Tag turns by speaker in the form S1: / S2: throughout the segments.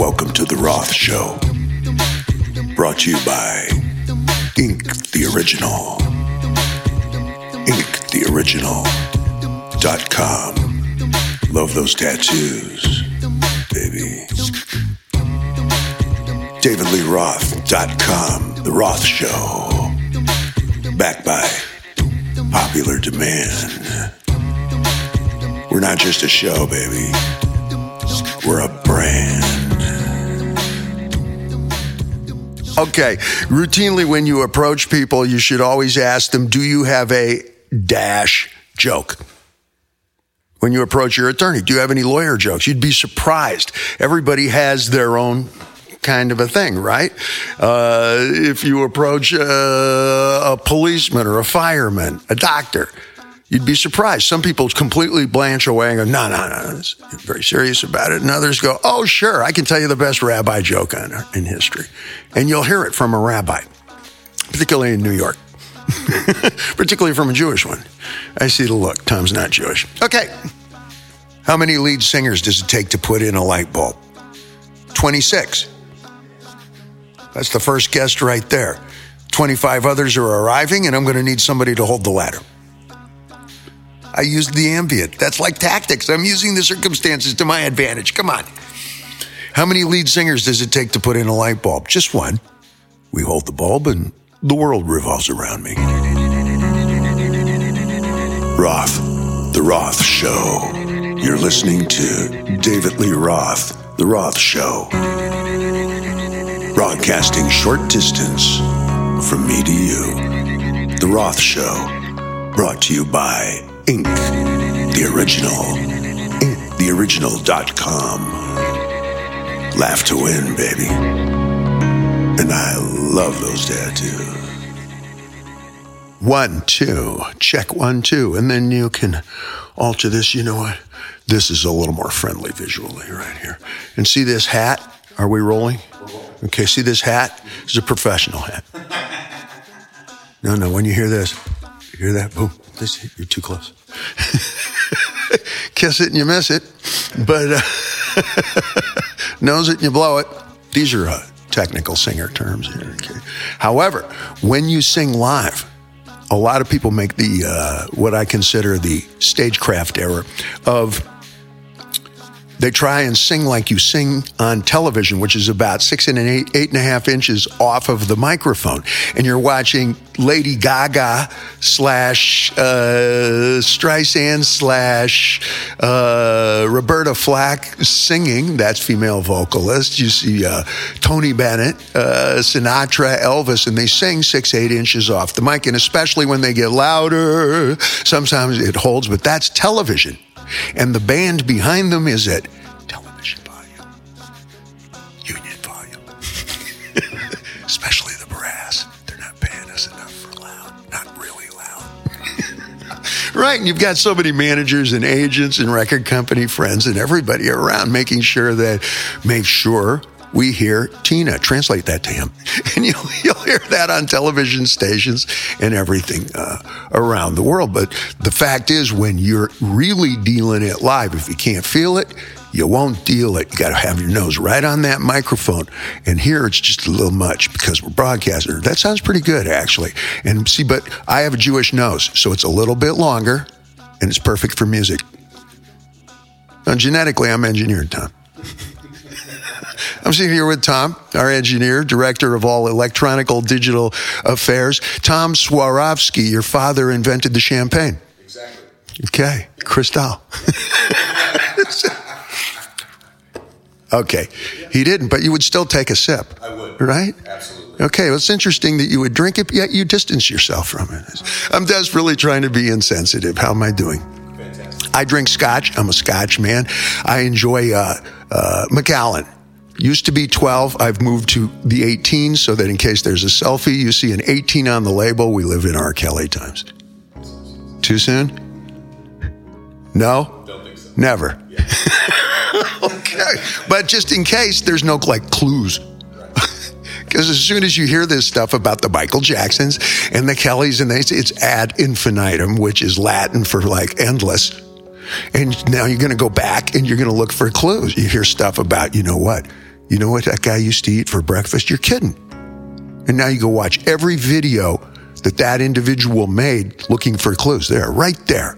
S1: Welcome to the Roth Show. Brought to you by Ink the Original. Ink the Original. Dot com. Love those tattoos, baby. DavidLeeRoth.com. The Roth Show. Backed by popular demand. We're not just a show, baby. We're a brand. Okay, routinely when you approach people, you should always ask them, Do you have a dash joke? When you approach your attorney, do you have any lawyer jokes? You'd be surprised. Everybody has their own kind of a thing, right? Uh, if you approach uh, a policeman or a fireman, a doctor, you'd be surprised. Some people completely blanch away and go, no, no, no, no. very serious about it. And others go, oh, sure, I can tell you the best rabbi joke on, in history. And you'll hear it from a rabbi, particularly in New York, particularly from a Jewish one. I see the look. Tom's not Jewish. Okay. How many lead singers does it take to put in a light bulb? 26. That's the first guest right there. 25 others are arriving, and I'm going to need somebody to hold the ladder. I used the ambient. That's like tactics. I'm using the circumstances to my advantage. Come on. How many lead singers does it take to put in a light bulb? Just one. We hold the bulb and the world revolves around me. Roth, The Roth Show. You're listening to David Lee Roth, The Roth Show. Broadcasting short distance from me to you. The Roth Show. Brought to you by Ink, the original. InkTheOriginal.com. Laugh to win, baby. And I love those tattoos. One, two, check one, two. And then you can alter this. You know what? This is a little more friendly visually right here. And see this hat? Are we rolling? Okay, see this hat? This is a professional hat. No, no, when you hear this, you hear that? Boom. This, you're too close. Kiss it and you miss it, but uh, nose it and you blow it. These are uh, technical singer terms here. Okay. However, when you sing live, a lot of people make the uh, what I consider the stagecraft error of they try and sing like you sing on television, which is about six and an eight, eight and a half inches off of the microphone. And you're watching Lady Gaga slash uh, Streisand slash uh, Roberta Flack singing. That's female vocalist. You see uh, Tony Bennett, uh, Sinatra, Elvis, and they sing six, eight inches off the mic. And especially when they get louder, sometimes it holds, but that's television. And the band behind them is at television volume, union volume, especially the brass. They're not paying us enough for loud, not really loud. right, and you've got so many managers and agents and record company friends and everybody around making sure that, make sure we hear Tina. Translate that to him. And you'll, you'll hear that on television stations and everything uh, around the world. But the fact is, when you're really dealing it live, if you can't feel it, you won't deal it. You got to have your nose right on that microphone. And here it's just a little much because we're broadcasting. That sounds pretty good, actually. And see, but I have a Jewish nose, so it's a little bit longer and it's perfect for music. Now, genetically, I'm engineered, Tom. I'm sitting here with Tom, our engineer, director of all electronical digital affairs. Tom Swarovski, your father invented the champagne.
S2: Exactly.
S1: Okay, Cristal. okay, he didn't, but you would still take a sip.
S2: I would.
S1: Right?
S2: Absolutely.
S1: Okay, well, it's interesting that you would drink it, yet you distance yourself from it. I'm desperately trying to be insensitive. How am I doing?
S2: Fantastic.
S1: I drink scotch. I'm a scotch man. I enjoy uh, uh, Macallan. Used to be 12. I've moved to the 18 so that in case there's a selfie, you see an 18 on the label. We live in R. Kelly times. Too soon? No?
S2: Don't think so.
S1: Never. okay. But just in case, there's no like clues. Because as soon as you hear this stuff about the Michael Jacksons and the Kellys, and they, say it's ad infinitum, which is Latin for like endless. And now you're going to go back and you're going to look for clues. You hear stuff about, you know what? You know what that guy used to eat for breakfast? You're kidding. And now you go watch every video that that individual made looking for clues. There, right there.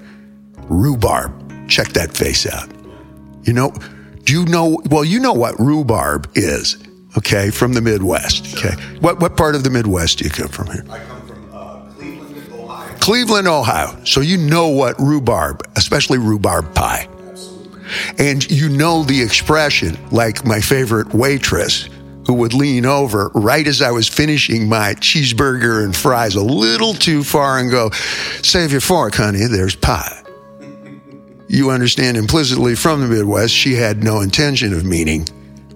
S1: Rhubarb. Check that face out. You know, do you know? Well, you know what rhubarb is, okay, from the Midwest. Okay. What, what part of the Midwest do you come from here?
S2: I come from uh, Cleveland, Ohio.
S1: Cleveland, Ohio. So you know what rhubarb, especially rhubarb pie. And you know the expression, like my favorite waitress who would lean over right as I was finishing my cheeseburger and fries a little too far and go, Save your fork, honey, there's pie. You understand implicitly from the Midwest, she had no intention of meaning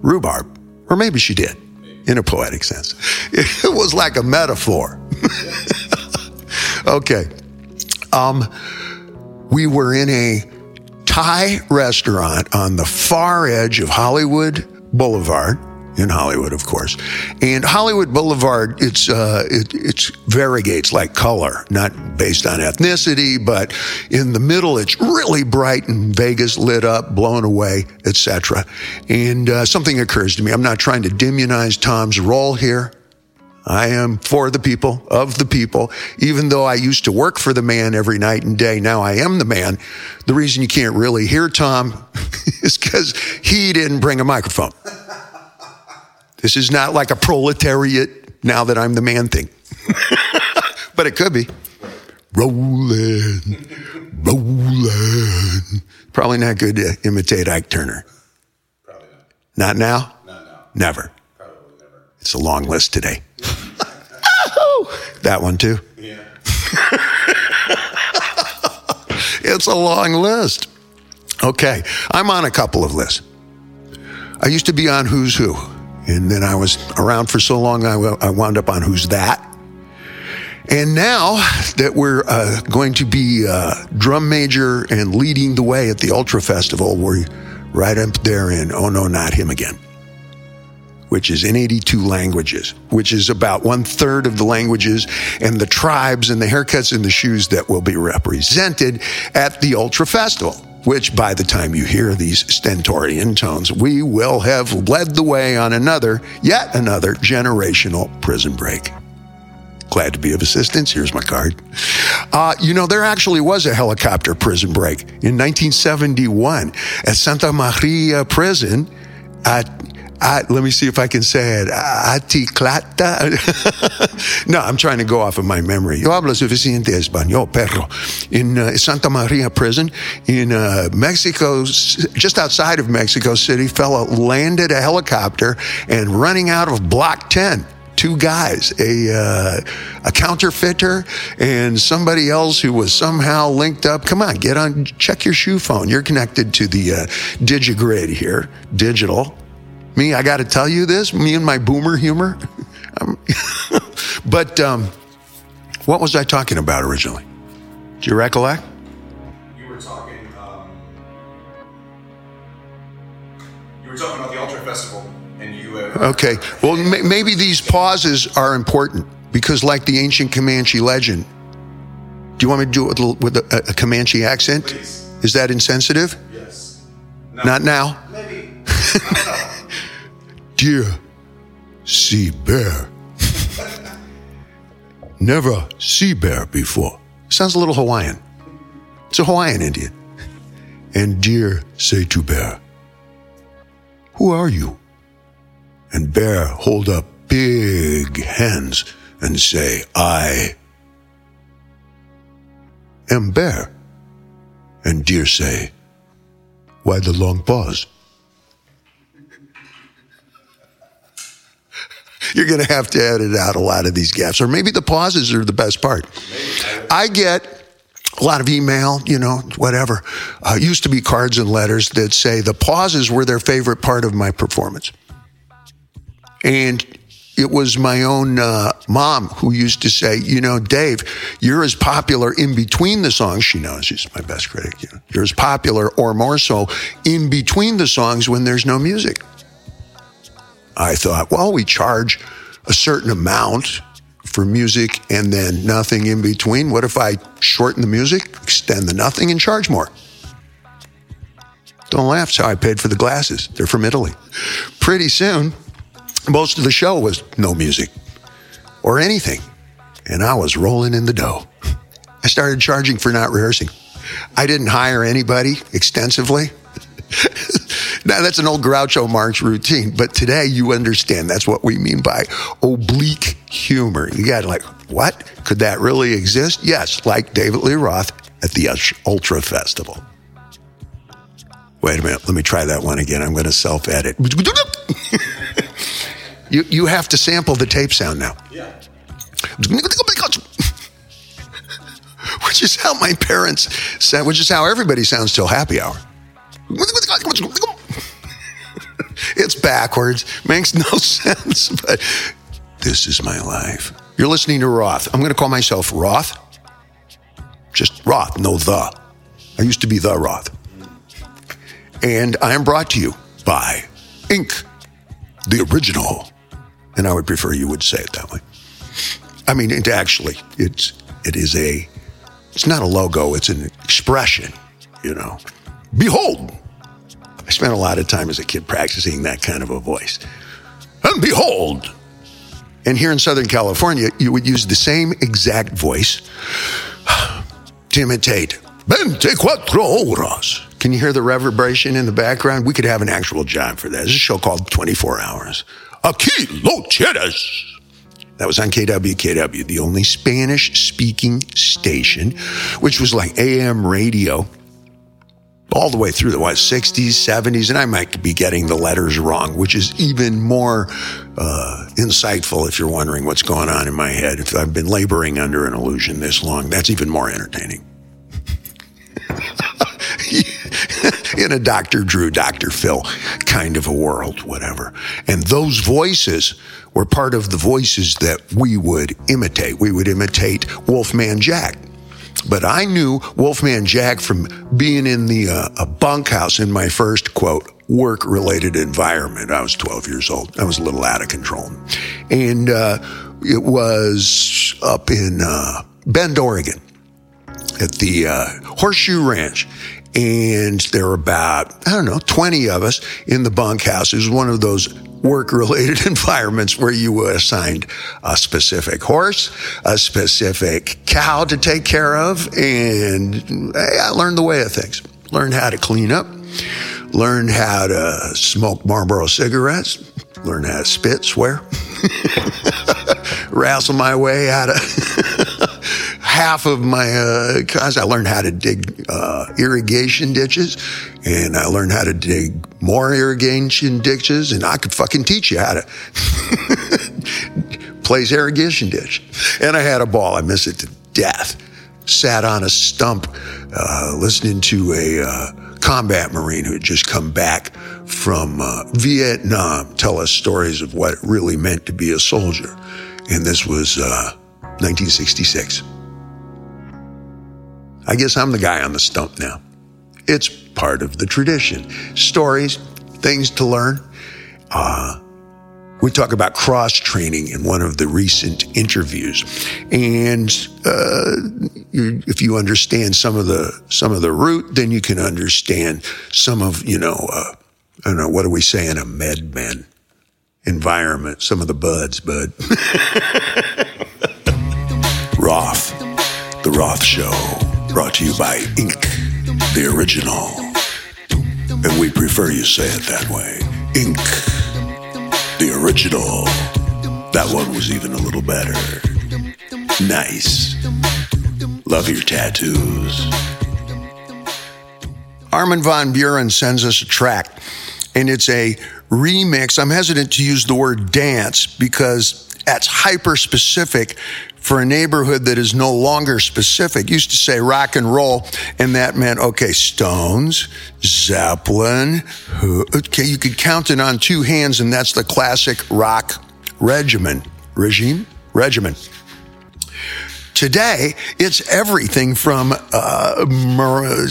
S1: rhubarb. Or maybe she did, in a poetic sense. It was like a metaphor. okay. Um, we were in a Thai restaurant on the far edge of Hollywood Boulevard in Hollywood, of course. And Hollywood Boulevard, it's uh, it, it's variegates like color, not based on ethnicity, but in the middle, it's really bright and Vegas lit up, blown away, etc. And uh, something occurs to me. I'm not trying to demonize Tom's role here. I am for the people, of the people. Even though I used to work for the man every night and day, now I am the man. The reason you can't really hear Tom is because he didn't bring a microphone. This is not like a proletariat now that I'm the man thing. but it could be. Rolling, rolling. Probably not good to imitate Ike Turner.
S2: Probably not.
S1: Not now?
S2: Not now.
S1: Never.
S2: Probably never.
S1: It's a long list today. That one too.
S2: Yeah.
S1: It's a long list. Okay, I'm on a couple of lists. I used to be on Who's Who, and then I was around for so long, I, I wound up on Who's That. And now that we're uh, going to be uh, drum major and leading the way at the Ultra Festival, we're right up there in Oh No, Not Him Again, which is in 82 languages, which is about one third of the languages and the tribes and the haircuts and the shoes that will be represented at the Ultra Festival. Which, by the time you hear these stentorian tones, we will have led the way on another, yet another generational prison break. Glad to be of assistance. Here's my card. Uh, you know, there actually was a helicopter prison break in 1971 at Santa Maria Prison at, at let me see if I can say it, Aticlata. no, I'm trying to go off of my memory. Yo hablo suficiente español, perro. In uh, Santa Maria Prison in uh, Mexico, just outside of Mexico City, fella landed a helicopter and running out of Block 10 two guys, a uh, a counterfeiter and somebody else who was somehow linked up. Come on, get on, check your shoe phone. You're connected to the uh, DigiGrid here, digital. Me, I got to tell you this. Me and my boomer humor. Um, but um, what was I talking about originally? Do you recollect?
S2: You were talking. Um, you were talking about the Ultra Festival, and you. Uh,
S1: Okay. Well, m- maybe these pauses are important because, like the ancient Comanche legend, do you want me to do it with, a- with a, a Comanche accent?
S2: Please.
S1: Is that insensitive?
S2: Yes. No.
S1: Not now.
S2: Maybe.
S1: Deer see bear. Never see bear before. Sounds a little Hawaiian. It's a Hawaiian Indian. And deer say to bear, who are you? And bear hold up big hands and say, I am bear. And deer say, why the long pause? You're going to have to edit out a lot of these gaps, or maybe the pauses are the best part. I get a lot of email, you know, whatever. Uh, used to be cards and letters that say the pauses were their favorite part of my performance. And it was my own uh, mom who used to say, you know, Dave, you're as popular in between the songs. She knows she's my best critic. You know, you're as popular or more so in between the songs when there's no music. I thought, well, we charge a certain amount for music and then nothing in between. What if I shorten the music, extend the nothing, and charge more? Don't laugh. So I paid for the glasses. They're from Italy. Pretty soon, most of the show was no music or anything. And I was rolling in the dough. I started charging for not rehearsing. I didn't hire anybody extensively. Now, that's an old Groucho Marx routine, but today you understand that's what we mean by oblique humor. You got like, what? Could that really exist? Yes, like David Lee Roth at the Ultra Festival. Wait a minute, let me try that one again. I'm going to self edit. you, you have to sample the tape sound now.
S2: Yeah.
S1: which is how my parents said, which is how everybody sounds till happy hour. It's backwards, makes no sense, but this is my life. You're listening to Roth. I'm going to call myself Roth. Just Roth, no the. I used to be the Roth. And I am brought to you by Ink, the original. And I would prefer you would say it that way. I mean, it actually, it's it is a, it's not a logo. It's an expression. You know, behold. I spent a lot of time as a kid practicing that kind of a voice. And behold. And here in Southern California, you would use the same exact voice to imitate Veinticuatro horas. Can you hear the reverberation in the background? We could have an actual job for that. There's a show called 24 Hours. Aquí lo tienes. That was on KWKW, the only Spanish speaking station, which was like AM radio all the way through the what, 60s, 70s, and I might be getting the letters wrong, which is even more uh, insightful if you're wondering what's going on in my head. If I've been laboring under an illusion this long, that's even more entertaining. in a Dr. Drew, Dr. Phil kind of a world, whatever. And those voices were part of the voices that we would imitate. We would imitate Wolfman Jack. But I knew Wolfman Jack from being in the uh, bunkhouse in my first quote work related environment. I was 12 years old. I was a little out of control, and uh, it was up in uh, Bend, Oregon, at the uh, Horseshoe Ranch. And there were about, I don't know, 20 of us in the bunkhouse. It was one of those work related environments where you were assigned a specific horse, a specific cow to take care of. And I learned the way of things, learned how to clean up, learned how to smoke Marlboro cigarettes, learned how to spit, swear, wrestle my way out of half of my uh, cause. I learned how to dig uh, irrigation ditches, and I learned how to dig more irrigation ditches, and I could fucking teach you how to place irrigation ditch. And I had a ball. I miss it to death. Sat on a stump, uh, listening to a uh, combat marine who had just come back from uh, Vietnam tell us stories of what it really meant to be a soldier. And this was 1966. I guess I'm the guy on the stump now. It's part of the tradition. Stories, things to learn. Uh, we talk about cross training in one of the recent interviews, and uh, you, if you understand some of the some of the root, then you can understand some of you know uh, I don't know what do we say in a MedMen environment. Some of the buds, bud. Roth, the Roth Show, brought to you by Ink, the original, and we prefer you say it that way. Ink the original. That one was even a little better. Nice. Love your tattoos. Armin van Buuren sends us a track, and it's a remix. I'm hesitant to use the word dance because that's hyper specific for a neighborhood that is no longer specific. Used to say rock and roll, and that meant, okay, Stones, Zeppelin. Okay, you could count it on two hands, and that's the classic rock regimen. Regime? Regimen. Today, it's everything from uh,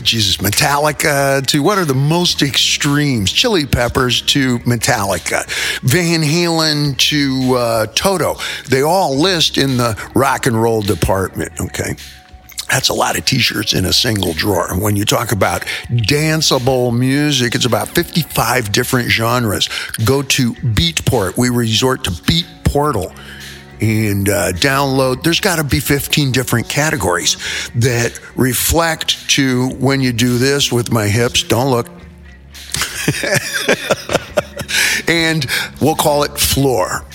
S1: Jesus Metallica to what are the most extremes? Chili Peppers to Metallica, Van Halen to uh, Toto. They all list in the rock and roll department. Okay, That's a lot of t shirts in a single drawer. When you talk about danceable music, it's about 55 different genres. Go to Beatport. We resort to Beat Portal and uh, download. There's got to be 15 different categories that reflect to when you do this with my hips. Don't look. and we'll call it floor.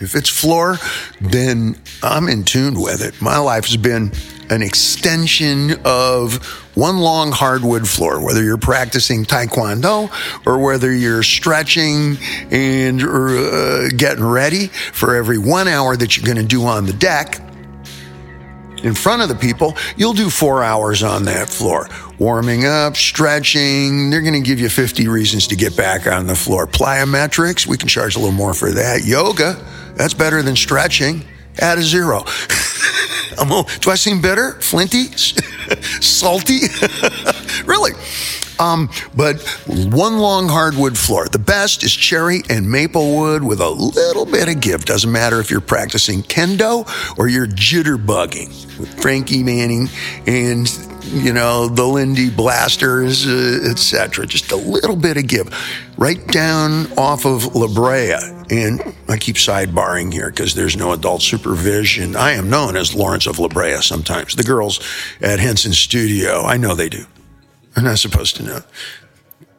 S1: If it's floor, then I'm in tune with it. My life has been an extension of one long hardwood floor, whether you're practicing taekwondo or whether you're stretching and uh, getting ready for every one hour that you're going to do on the deck. In front of the people, you'll do four hours on that floor, warming up, stretching. They're going to give you 50 reasons to get back on the floor. Plyometrics, we can charge a little more for that. Yoga, that's better than stretching. Add a zero. I'm, do I seem bitter? Flinty? Salty? really? Um, but one long hardwood floor. The best is cherry and maple wood with a little bit of give. Doesn't matter if you're practicing kendo or you're jitterbugging with Frankie Manning and you know the Lindy Blasters, uh, etc. Just a little bit of give, right down off of La Brea. And I keep sidebarring here because there's no adult supervision. I am known as Lawrence of La Brea sometimes. The girls at Henson Studio, I know they do. I'm not supposed to know.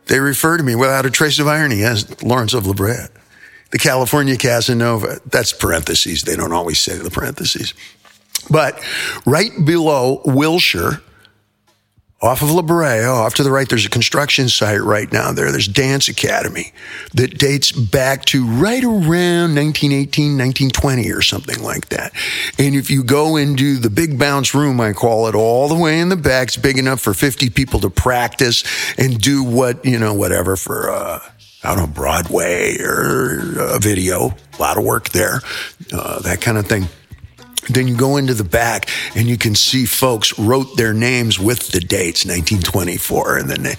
S1: They refer to me without a trace of irony as Lawrence of La Brea. The California Casanova, that's parentheses. They don't always say the parentheses. But right below Wilshire, off of La Brea, off to the right, there's a construction site right now there. There's Dance Academy that dates back to right around 1918, 1920 or something like that. And if you go into the big bounce room, I call it, all the way in the back, it's big enough for 50 people to practice and do what, you know, whatever for, uh, out on Broadway or a video. A lot of work there, uh, that kind of thing. Then you go into the back and you can see folks wrote their names with the dates, 1924. And then they,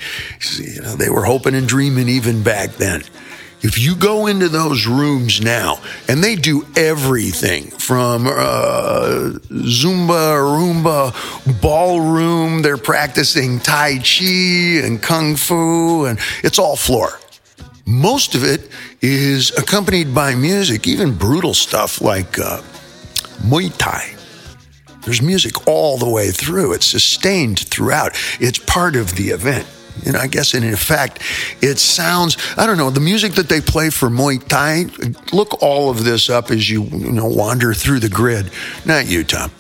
S1: you know, they were hoping and dreaming even back then. If you go into those rooms now, and they do everything from uh, Zumba, Roomba, ballroom, they're practicing Tai Chi and Kung Fu, and it's all floor. Most of it is accompanied by music, even brutal stuff like uh, Muay Thai. There's music all the way through. It's sustained throughout. It's part of the event. And I guess, in fact, it sounds, I don't know, the music that they play for Muay Thai, look all of this up as you, you know, wander through the grid. Not you, Tom.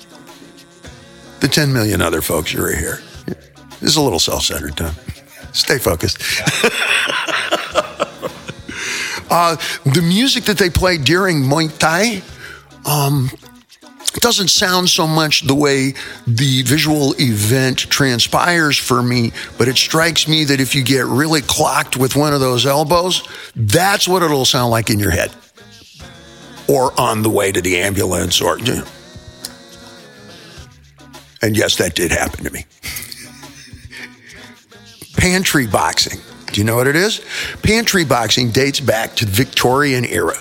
S1: The 10 million other folks who are here. This is a little self centered, Tom. Stay focused. uh, the music that they play during Muay Thai, um, doesn't sound so much the way the visual event transpires for me, but it strikes me that if you get really clocked with one of those elbows, that's what it'll sound like in your head or on the way to the ambulance or. You know. And yes, that did happen to me. Pantry boxing. Do you know what it is? Pantry boxing dates back to the Victorian era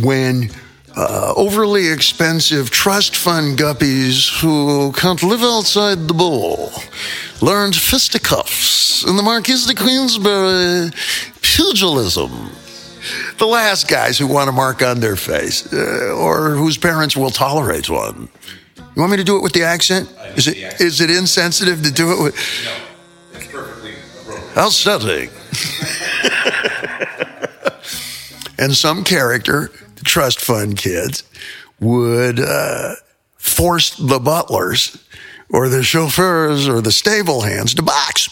S1: when uh, overly expensive trust fund guppies who can't live outside the bowl learned fisticuffs in the Marquis de Queensberry pugilism. The last guys who want a mark on their face uh, or whose parents will tolerate one. You want me to do it with the accent? Is it is it insensitive to do it with?
S2: No, it's perfectly appropriate.
S1: Outstanding. and some character trust fund kids would uh, force the butlers or the chauffeurs or the stable hands to box.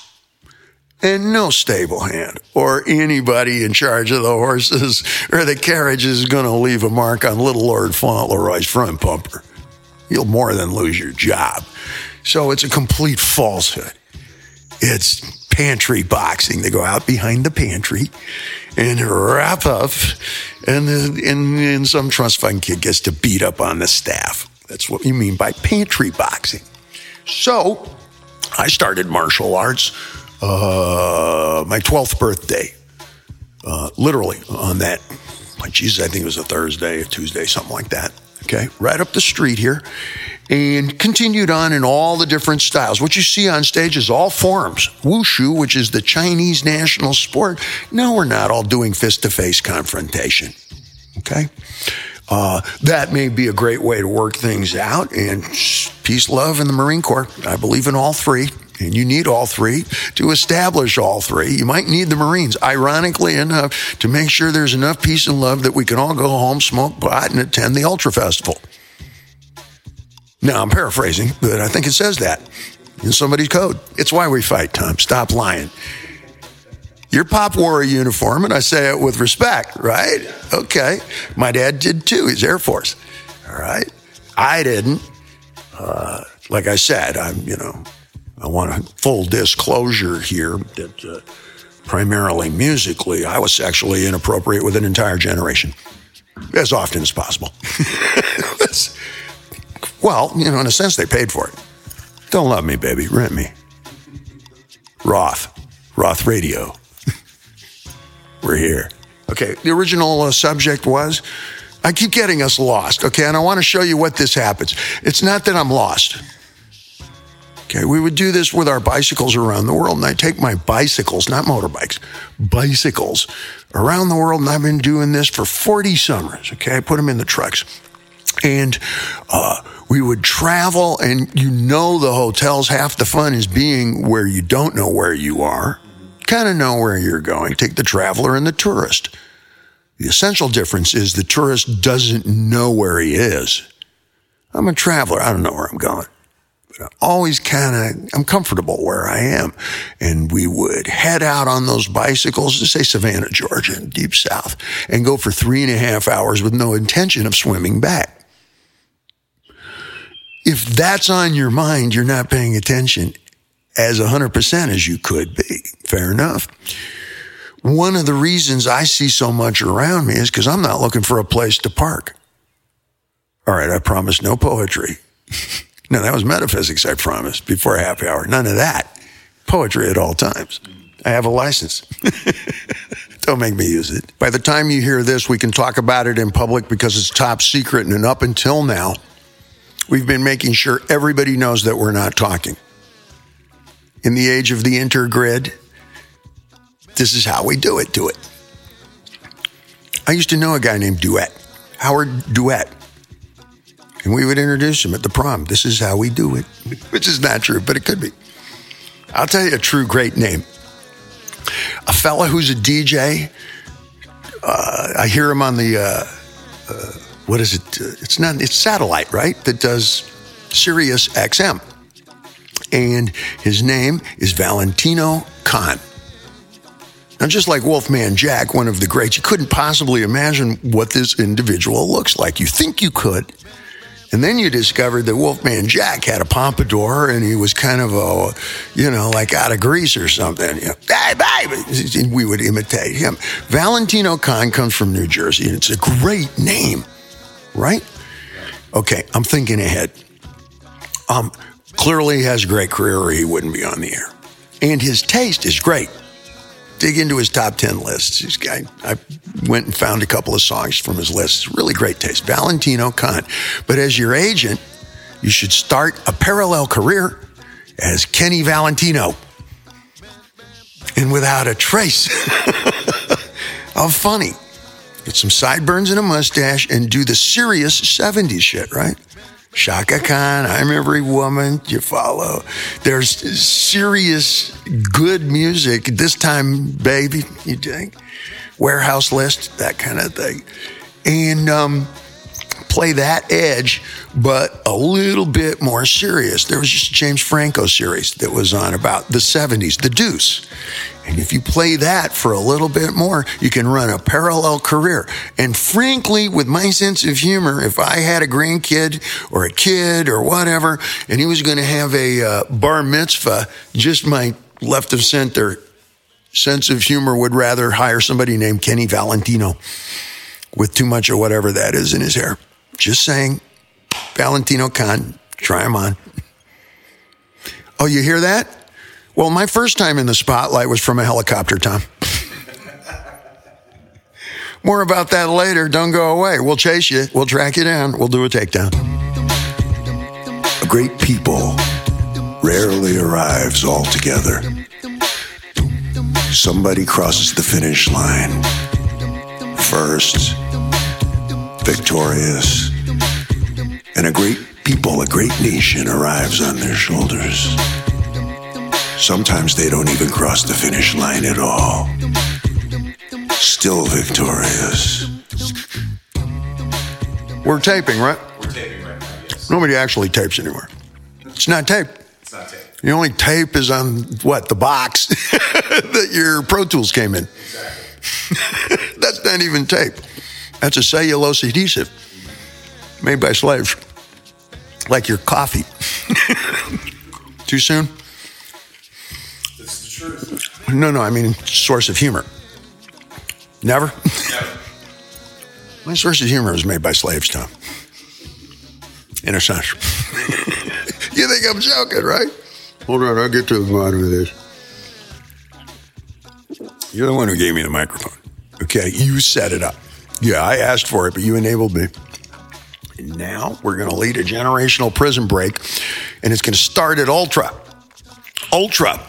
S1: And no stable hand or anybody in charge of the horses or the carriage is going to leave a mark on little Lord Fauntleroy's front bumper. You'll more than lose your job. So it's a complete falsehood. It's pantry boxing. They go out behind the pantry and wrap up, and then and, and some trust fund kid gets to beat up on the staff. That's what you mean by pantry boxing. So I started martial arts uh, my 12th birthday, uh, literally on that. Jesus, I think it was a Thursday, a Tuesday, something like that. Okay, right up the street here. and continued on in all the different styles. What you see on stage is all forms. Wushu, which is the Chinese national sport. No, we're not all doing fist to face confrontation. Okay? Uh, that may be a great way to work things out. And peace, love, and the Marine Corps. I believe in all three. And you need all three to establish all three. You might need the Marines, ironically enough, to make sure there's enough peace and love that we can all go home, smoke pot, and attend the Ultra Festival. Now, I'm paraphrasing, but I think it says that in somebody's code. It's why we fight, Tom. Stop lying. Your pop wore a uniform, and I say it with respect, right? Okay. My dad did too. He's Air Force. All right. I didn't. Uh, like I said, I'm, you know, I want a full disclosure here that uh, primarily musically, I was sexually inappropriate with an entire generation as often as possible. well, you know, in a sense, they paid for it. Don't love me, baby. Rent me. Roth, Roth Radio. We're here. Okay, the original uh, subject was I keep getting us lost, okay, and I want to show you what this happens. It's not that I'm lost. Okay, we would do this with our bicycles around the world, and I take my bicycles, not motorbikes, bicycles around the world, and I've been doing this for 40 summers. Okay, I put them in the trucks. And uh, we would travel, and you know the hotels, half the fun is being where you don't know where you are kind of know where you're going. Take the traveler and the tourist. The essential difference is the tourist doesn't know where he is. I'm a traveler. I don't know where I'm going. Always kind of, I'm comfortable where I am. And we would head out on those bicycles to say Savannah, Georgia, deep south, and go for three and a half hours with no intention of swimming back. If that's on your mind, you're not paying attention as 100% as you could be. Fair enough. One of the reasons I see so much around me is because I'm not looking for a place to park. All right, I promise no poetry. no, that was metaphysics, I promised, before happy hour. None of that. Poetry at all times. I have a license. Don't make me use it. By the time you hear this, we can talk about it in public because it's top secret. And up until now, we've been making sure everybody knows that we're not talking in the age of the intergrid. This is how we do it, do it. I used to know a guy named Duet, Howard Duet. And we would introduce him at the prom. This is how we do it, which is not true, but it could be. I'll tell you a true great name. A fella who's a DJ. Uh, I hear him on the, uh, uh, what is it? It's not, it's satellite, right? That does Sirius XM and his name is Valentino Khan. Now, just like Wolfman Jack, one of the greats, you couldn't possibly imagine what this individual looks like. You think you could. And then you discovered that Wolfman Jack had a pompadour and he was kind of a, you know, like out of grease or something. You know, hey, baby! We would imitate him. Valentino Khan comes from New Jersey and it's a great name, right? Okay, I'm thinking ahead. Um, Clearly has a great career or he wouldn't be on the air. And his taste is great. Dig into his top 10 lists. This guy, I went and found a couple of songs from his list. Really great taste. Valentino Khan. But as your agent, you should start a parallel career as Kenny Valentino. And without a trace of funny. Get some sideburns and a mustache and do the serious 70s shit, right? Chaka Khan, I'm Every Woman you follow. There's serious, good music. This time, baby, you think? Warehouse list, that kind of thing. And um, play that edge, but a little bit more serious. There was just a James Franco series that was on about the 70s, The Deuce. And if you play that for a little bit more, you can run a parallel career. And frankly, with my sense of humor, if I had a grandkid or a kid or whatever, and he was going to have a uh, bar mitzvah, just my left of center sense of humor would rather hire somebody named Kenny Valentino with too much of whatever that is in his hair. Just saying, Valentino Khan, try him on. Oh, you hear that? Well, my first time in the spotlight was from a helicopter, Tom. More about that later. Don't go away. We'll chase you. We'll track you down. We'll do a takedown. A great people rarely arrives all together. Somebody crosses the finish line first, victorious, and a great people, a great nation arrives on their shoulders. Sometimes they don't even cross the finish line at all. Still victorious. We're taping, right?
S2: We're taping right now, yes.
S1: Nobody actually tapes anywhere. It's not tape.
S2: It's not tape.
S1: The only tape is on what? The box that your Pro Tools came in.
S2: Exactly.
S1: That's not even tape. That's a cellulose adhesive made by slaves. Like your coffee. Too soon?
S2: It's the truth.
S1: No, no, I mean source of humor. Never?
S2: Never.
S1: My source of humor was made by slaves, Tom. In a sense. you think I'm joking, right? Hold on, I'll get to the bottom of this. You're the one who gave me the microphone. Okay, you set it up. Yeah, I asked for it, but you enabled me. And now we're going to lead a generational prison break, and it's going to start at Ultra. Ultra.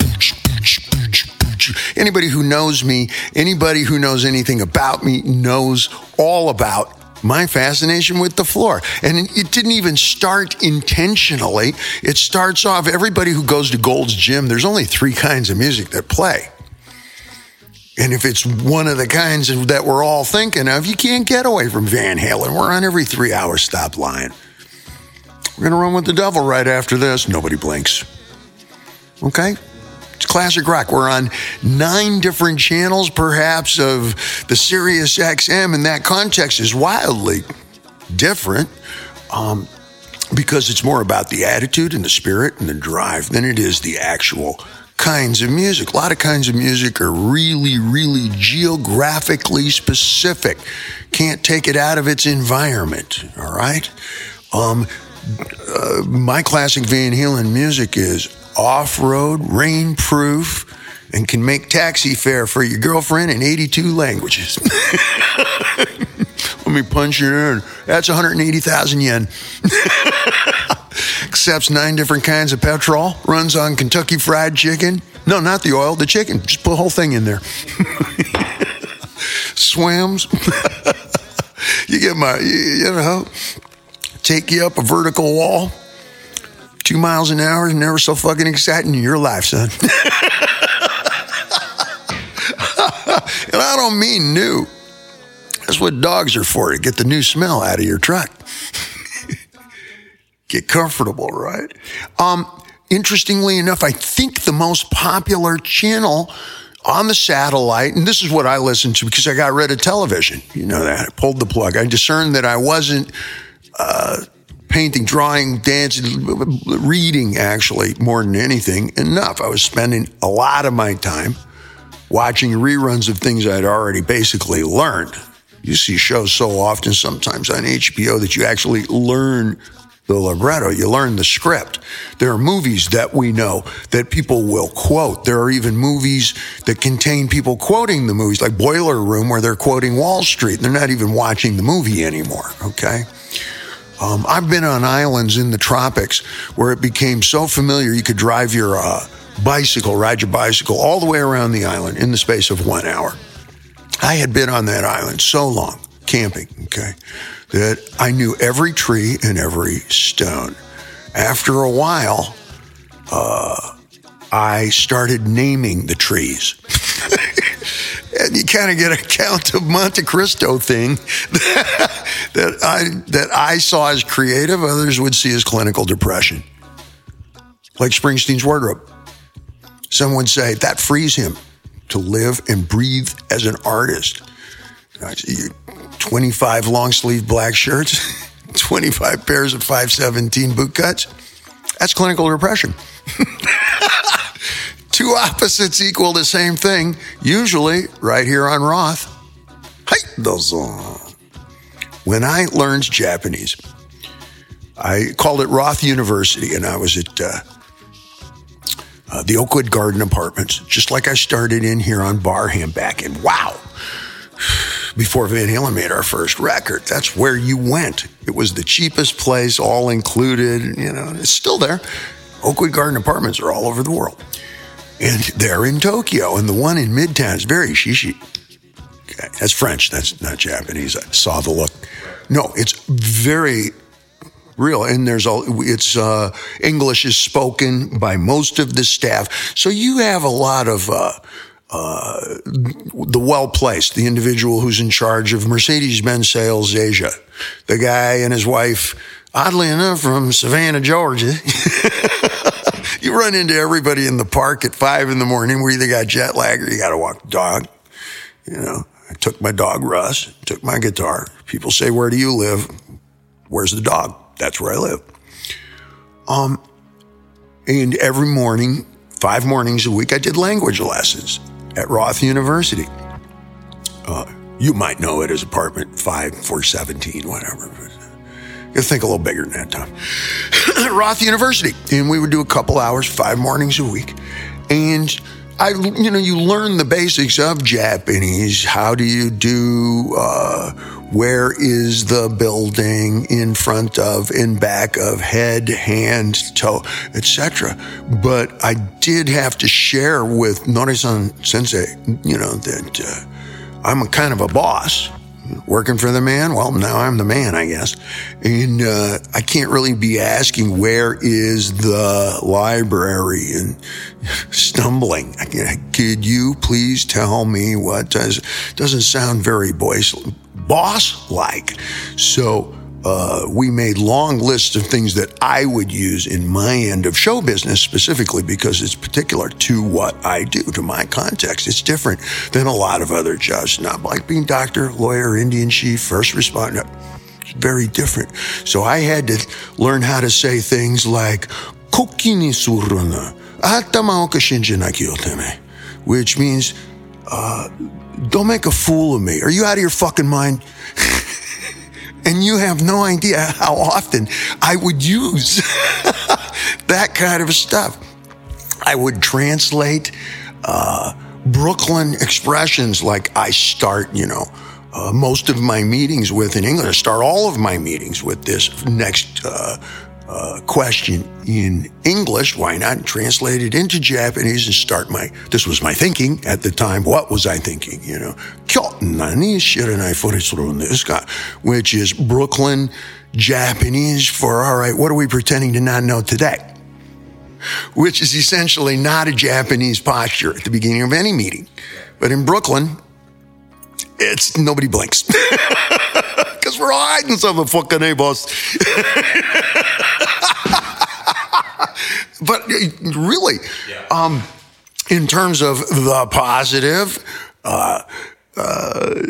S1: Anybody who knows me, anybody who knows anything about me, knows all about my fascination with the floor. And it didn't even start intentionally. It starts off, everybody who goes to Gold's Gym, there's only three kinds of music that play. And if it's one of the kinds that we're all thinking of, you can't get away from Van Halen. We're on every three hours. Stop lying. We're going to run with the devil right after this. Nobody blinks. Okay? It's classic rock. We're on nine different channels, perhaps, of the Sirius XM, and that context is wildly different um, because it's more about the attitude and the spirit and the drive than it is the actual kinds of music. A lot of kinds of music are really, really geographically specific. Can't take it out of its environment. All right. Um, uh, my classic Van Halen music is off-road, rain-proof, and can make taxi fare for your girlfriend in 82 languages. Let me punch it in. That's 180,000 yen. Accepts nine different kinds of petrol. Runs on Kentucky Fried Chicken. No, not the oil, the chicken. Just put the whole thing in there. Swims. you get my, you, know, take you up a vertical wall. Two miles an hour is never so fucking exciting in your life, son. and I don't mean new. That's what dogs are for, to get the new smell out of your truck. Get comfortable, right? Um, interestingly enough, I think the most popular channel on the satellite, and this is what I listened to because I got rid of television. You know that. I pulled the plug. I discerned that I wasn't uh, painting, drawing, dancing, reading actually more than anything enough. I was spending a lot of my time watching reruns of things I'd already basically learned. You see shows so often, sometimes on HBO, that you actually learn the libretto, you learn the script. There are movies that we know that people will quote. There are even movies that contain people quoting the movies, like Boiler Room, where they're quoting Wall Street. They're not even watching the movie anymore, okay? Um, I've been on islands in the tropics where it became so familiar you could drive your uh, bicycle, ride your bicycle all the way around the island in the space of one hour. I had been on that island so long, camping, okay, that I knew every tree and every stone. After a while, uh, I started naming the trees. and you kind of get a Count of Monte Cristo thing that I that I saw as creative, others would see as clinical depression. Like Springsteen's wardrobe. Some would say that frees him to live and breathe as an artist. I see 25 long sleeve black shirts, 25 pairs of 517 boot cuts. That's clinical depression. Two opposites equal the same thing, usually right here on Roth. When I learned Japanese, I called it Roth University, and I was at uh, uh, the Oakwood Garden Apartments, just like I started in here on Barham back in, wow, before Van Halen made our first record. That's where you went. It was the cheapest place, all included. You know, it's still there. Oakwood Garden Apartments are all over the world. And they're in Tokyo. And the one in Midtown is very chichi. Okay, that's French. That's not Japanese. I saw the look. No, it's very real and there's all it's uh, english is spoken by most of the staff so you have a lot of uh, uh, the well placed, the individual who's in charge of Mercedes Benz Sales Asia, the guy and his wife, oddly enough, from Savannah, Georgia. you run into everybody in the park at five in the morning. We either got jet lag or you got to walk the dog. You know, I took my dog Russ, took my guitar. People say, "Where do you live?" Where's the dog? That's where I live. Um, and every morning, five mornings a week, I did language lessons at Roth University. Uh, you might know it as apartment 5417, whatever. You think a little bigger than that, Tom. Roth University. And we would do a couple hours, five mornings a week. And I, you know, you learn the basics of Japanese. How do you do, uh, where is the building in front of, in back of, head, hand, toe, etc. But I did have to share with Norisan Sensei, you know, that uh, I'm a kind of a boss working for the man. Well, now I'm the man, I guess. And uh, I can't really be asking where is the library and stumbling. Could you please tell me what does doesn't sound very boss like? So uh, we made long lists of things that I would use in my end of show business specifically because it's particular to what I do, to my context. It's different than a lot of other jobs, not like being doctor, lawyer, Indian chief, first responder. It's very different. So I had to learn how to say things like, kokini suruna, atama okashinjinaki which means, uh, don't make a fool of me. Are you out of your fucking mind? And you have no idea how often I would use that kind of stuff. I would translate uh, Brooklyn expressions like I start, you know, uh, most of my meetings with in English. I start all of my meetings with this next uh, uh, question in English. Why not translate it into Japanese and start my, this was my thinking at the time. What was I thinking? You know, which is Brooklyn Japanese for, all right, what are we pretending to not know today? Which is essentially not a Japanese posture at the beginning of any meeting. But in Brooklyn, it's nobody blinks. Because we're all hiding something, fucking A, boss. but uh, really, yeah. um, in terms of the positive, uh, uh,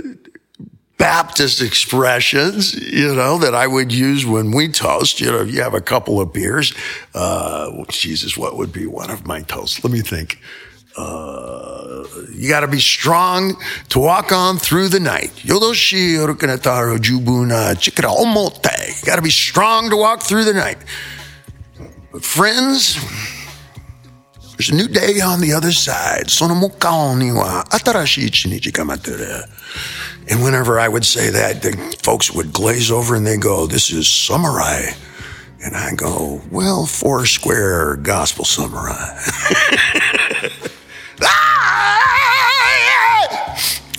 S1: Baptist expressions, you know, that I would use when we toast. You know, you have a couple of beers. Uh, well, Jesus, what would be one of my toasts? Let me think. Uh, you got to be strong to walk on through the night. You got to be strong to walk through the night. But friends, there's a new day on the other side. And whenever I would say that, the folks would glaze over and they go, This is samurai. And I go, Well, four square gospel samurai. Ah!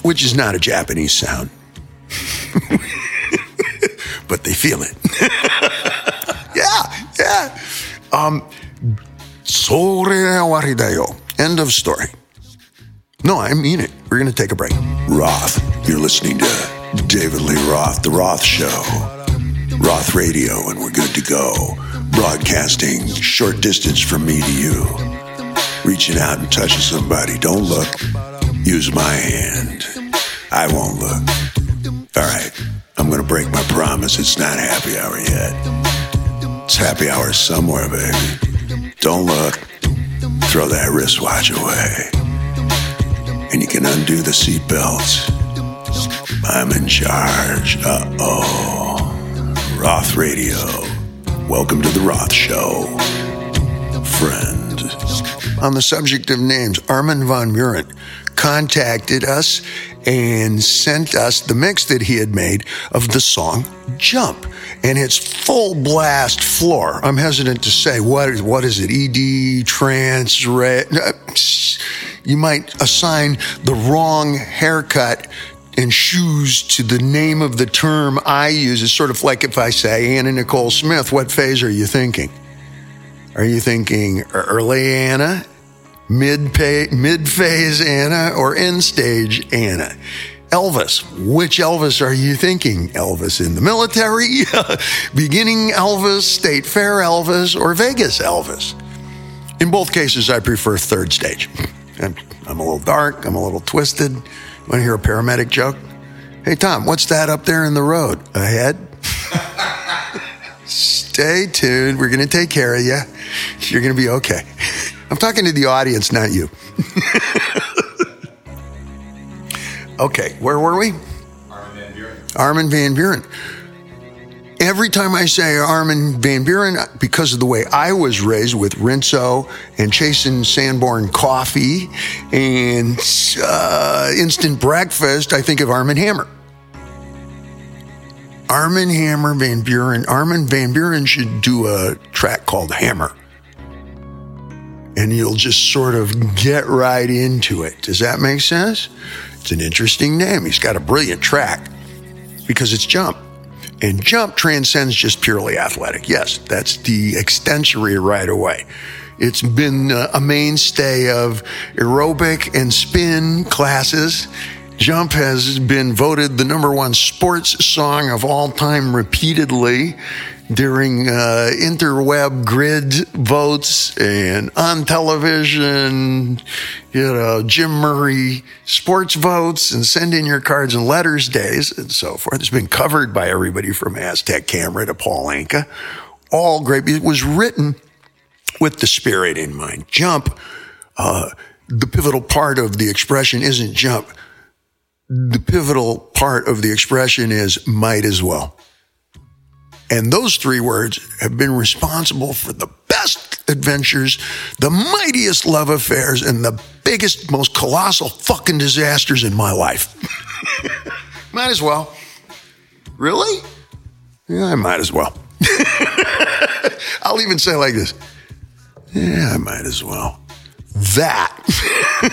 S1: Which is not a Japanese sound. but they feel it. yeah, yeah. Um, End of story. No, I mean it. We're going to take a break. Roth, you're listening to David Lee Roth, The Roth Show. Roth Radio, and we're good to go. Broadcasting short distance from me to you. Reaching out and touching somebody. Don't look. Use my hand. I won't look. All right. I'm going to break my promise. It's not happy hour yet. It's happy hour somewhere, baby. Don't look. Throw that wristwatch away. And you can undo the seatbelts. I'm in charge. Uh oh. Roth Radio. Welcome to the Roth Show. Friend. On the subject of names, Armin van Buuren contacted us and sent us the mix that he had made of the song Jump. And it's full blast floor. I'm hesitant to say what what is it? ED trance re- you might assign the wrong haircut and shoes to the name of the term I use. It's sort of like if I say Anna Nicole Smith, what phase are you thinking? Are you thinking early Anna, mid phase Anna, or end stage Anna? Elvis. Which Elvis are you thinking? Elvis in the military, beginning Elvis, State Fair Elvis, or Vegas Elvis? In both cases, I prefer third stage. I'm, I'm a little dark, I'm a little twisted. Want to hear a paramedic joke? Hey, Tom, what's that up there in the road? Ahead? Stay tuned. We're going to take care of you. You're going to be okay. I'm talking to the audience, not you. okay, where were we?
S2: Armin van Buuren.
S1: Armin van Buuren. Every time I say Armin van Buuren, because of the way I was raised with Rinso and Chase and Sanborn coffee and uh, instant breakfast, I think of Armin Hammer. Armin Hammer Van Buren. Armin van Buuren should do a track called Hammer. And you'll just sort of get right into it. Does that make sense? It's an interesting name. He's got a brilliant track because it's Jump. And jump transcends just purely athletic. Yes, that's the extensory right away. It's been uh, a mainstay of aerobic and spin classes. Jump has been voted the number one sports song of all time repeatedly during uh, interweb grid votes and on television, you know, Jim Murray sports votes and send in your cards and letters days and so forth. It's been covered by everybody from Aztec Camera to Paul Anka. All great. It was written with the spirit in mind. Jump, uh, the pivotal part of the expression isn't jump. The pivotal part of the expression is might as well. And those three words have been responsible for the best adventures, the mightiest love affairs, and the biggest, most colossal fucking disasters in my life. might as well. Really? Yeah, I might as well. I'll even say like this. Yeah, I might as well. That,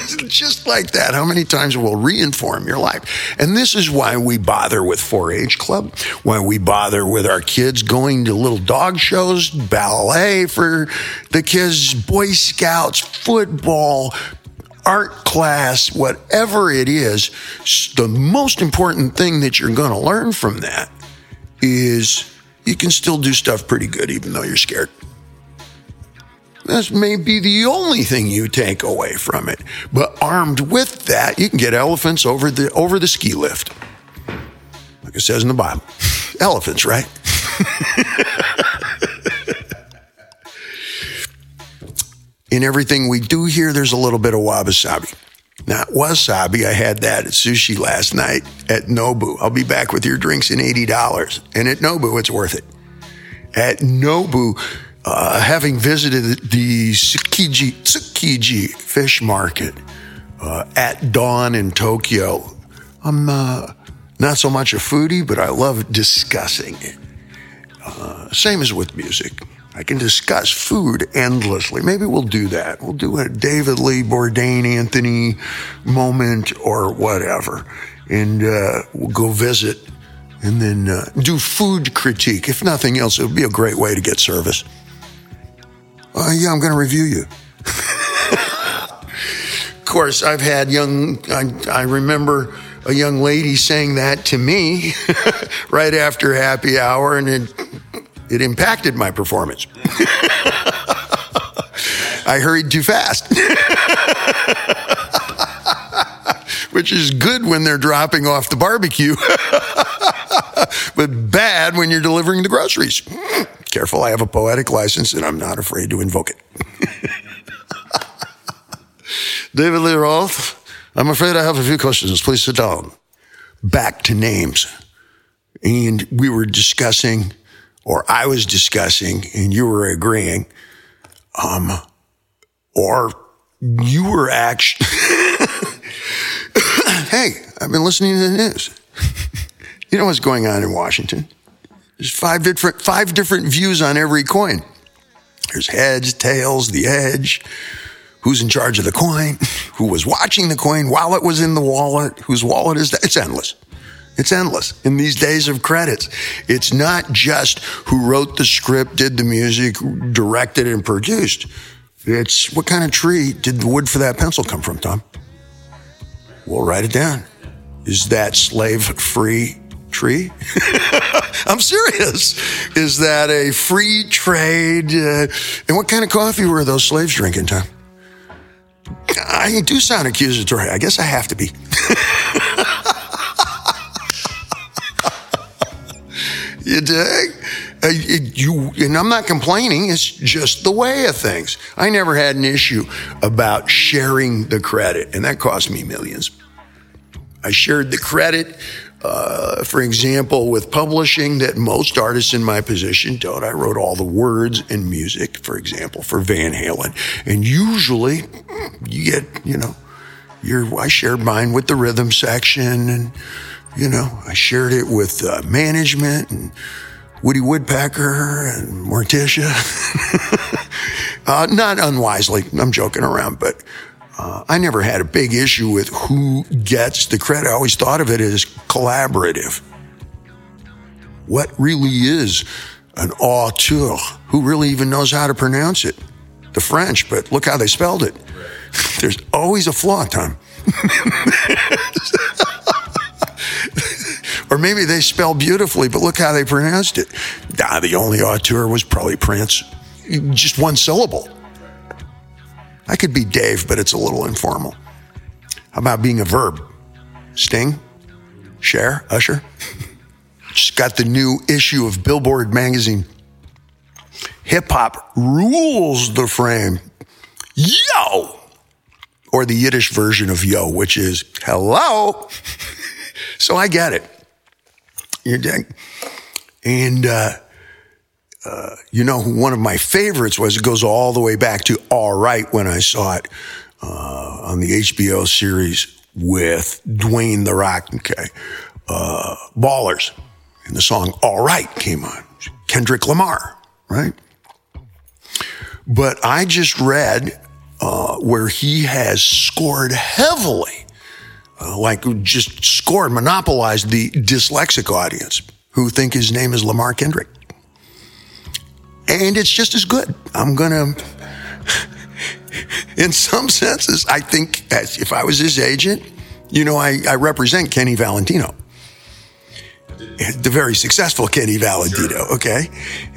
S1: just like that, how many times will reinform your life? And this is why we bother with 4 H Club, why we bother with our kids going to little dog shows, ballet for the kids, Boy Scouts, football, art class, whatever it is. The most important thing that you're going to learn from that is you can still do stuff pretty good even though you're scared. This may be the only thing you take away from it. But armed with that, you can get elephants over the over the ski lift. Like it says in the Bible. elephants, right? in everything we do here, there's a little bit of wabi-sabi. Not wasabi. I had that at sushi last night at Nobu. I'll be back with your drinks in $80. And at Nobu, it's worth it. At Nobu, uh, having visited the Tsukiji, Tsukiji fish market uh, at dawn in Tokyo, I'm uh, not so much a foodie, but I love discussing it. Uh, same as with music. I can discuss food endlessly. Maybe we'll do that. We'll do a David Lee Bourdain Anthony moment or whatever. And uh, we'll go visit and then uh, do food critique. If nothing else, it would be a great way to get service. Uh, yeah, I'm going to review you. of course, I've had young, I, I remember a young lady saying that to me right after happy hour, and it, it impacted my performance. I hurried too fast. Which is good when they're dropping off the barbecue, but bad when you're delivering the groceries. Careful, I have a poetic license and I'm not afraid to invoke it. David Lee Roth, I'm afraid I have a few questions. Please sit down. Back to names. And we were discussing, or I was discussing, and you were agreeing, um, or you were actually, hey, I've been listening to the news. You know what's going on in Washington? There's five different five different views on every coin. There's heads, tails, the edge, who's in charge of the coin, who was watching the coin while it was in the wallet, whose wallet is that? It's endless. It's endless in these days of credits. It's not just who wrote the script, did the music, directed, and produced. It's what kind of tree did the wood for that pencil come from, Tom? We'll write it down. Is that slave free tree? I'm serious. Is that a free trade? Uh, and what kind of coffee were those slaves drinking, Tom? I do sound accusatory. I guess I have to be. you dig? Uh, you and I'm not complaining. It's just the way of things. I never had an issue about sharing the credit, and that cost me millions. I shared the credit, uh, for example, with publishing that most artists in my position don't. I wrote all the words and music, for example, for Van Halen, and usually you get, you know, your I shared mine with the rhythm section, and you know, I shared it with uh, management and Woody Woodpecker and Morticia. uh, not unwisely, I'm joking around, but uh, I never had a big issue with who gets the credit. I always thought of it as collaborative. What really is an auteur? Who really even knows how to pronounce it? The French, but look how they spelled it. There's always a flaw, Tom. or maybe they spell beautifully, but look how they pronounced it. Nah, the only auteur was probably Prince. Just one syllable. I could be Dave, but it's a little informal. How about being a verb? Sting? share, Usher? Just got the new issue of Billboard magazine. Hip hop rules the frame. Yo! Or the Yiddish version of yo, which is hello. so I get it. You dig? And, uh, uh, you know, one of my favorites was it goes all the way back to All Right when I saw it uh, on the HBO series with Dwayne the Rock, okay, uh, Ballers, and the song All Right came on. Kendrick Lamar, right? But I just read uh, where he has scored heavily, uh, like just scored, monopolized the dyslexic audience who think his name is Lamar Kendrick and it's just as good. I'm going to, in some senses, I think as if I was his agent, you know, I, I represent Kenny Valentino, the very successful Kenny Valentino, okay?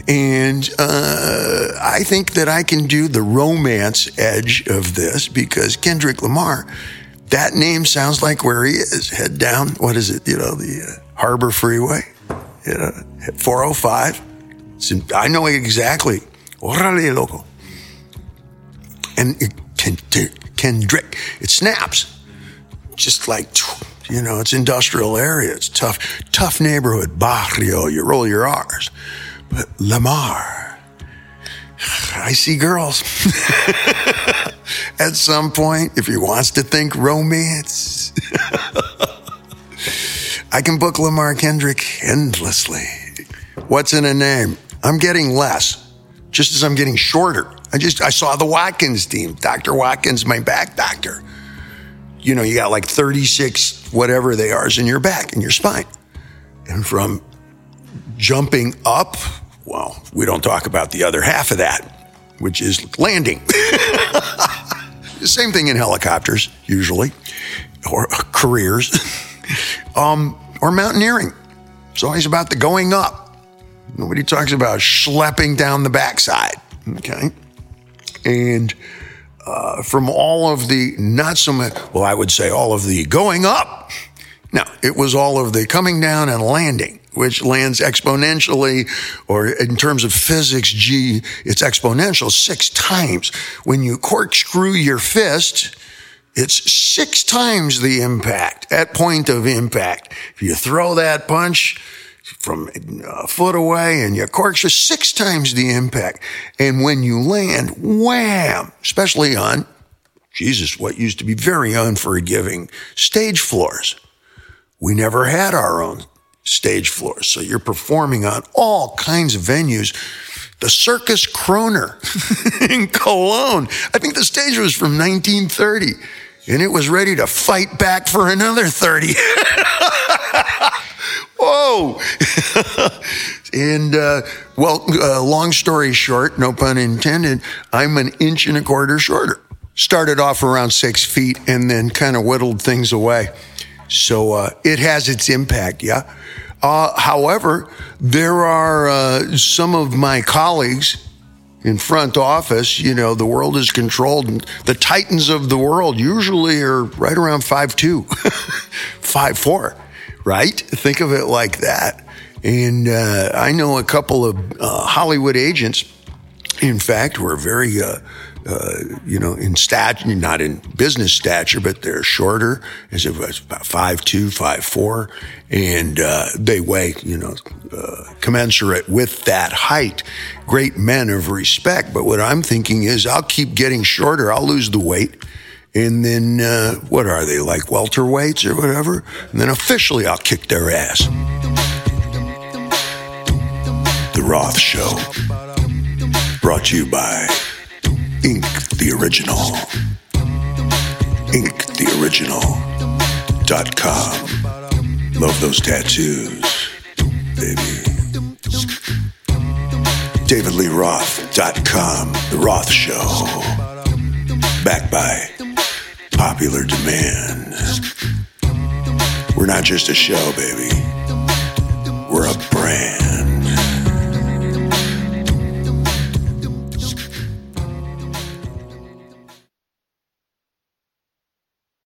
S1: And uh, I think that I can do the romance edge of this because Kendrick Lamar, that name sounds like where he is. Head down, what is it, you know, the uh, Harbor Freeway, you know, 405 I know exactly. Órale, loco. And it, Kendrick, it snaps. Just like, you know, it's industrial area. It's tough, tough neighborhood. Barrio, you roll your R's. But Lamar, I see girls. At some point, if he wants to think romance, I can book Lamar Kendrick endlessly. What's in a name? I'm getting less, just as I'm getting shorter. I just I saw the Watkins team, Dr. Watkins, my back doctor. You know, you got like 36 whatever they are is in your back and your spine. And from jumping up, well, we don't talk about the other half of that, which is landing. the same thing in helicopters, usually, or careers, um, or mountaineering. It's always about the going up. Nobody talks about schlepping down the backside. Okay. And uh, from all of the, not so much, well, I would say all of the going up. No, it was all of the coming down and landing, which lands exponentially, or in terms of physics, G, it's exponential six times. When you corkscrew your fist, it's six times the impact at point of impact. If you throw that punch, from a foot away and your corks are six times the impact. And when you land, wham, especially on Jesus, what used to be very unforgiving stage floors. We never had our own stage floors. So you're performing on all kinds of venues. The Circus Krone in Cologne. I think the stage was from 1930 and it was ready to fight back for another 30. Whoa. and, uh, well, uh, long story short, no pun intended, I'm an inch and a quarter shorter. Started off around six feet and then kind of whittled things away. So uh, it has its impact, yeah. Uh, however, there are uh, some of my colleagues in front office, you know, the world is controlled. The titans of the world usually are right around five two, five four, right? Think of it like that. And uh, I know a couple of uh, Hollywood agents, in fact, were very uh, uh, you know, in stature, not in business stature, but they're shorter, as it was about five two, five four, and uh, they weigh, you know, uh, commensurate with that height. Great men of respect. But what I'm thinking is, I'll keep getting shorter. I'll lose the weight. And then, uh, what are they, like welterweights or whatever? And then officially I'll kick their ass. The Roth Show. Brought to you by Ink the Original. Ink the Original. Dot com. Love those tattoos, baby. DavidLeeRoth.com. The Roth Show backed by popular demand. We're not just a show, baby. We're a brand.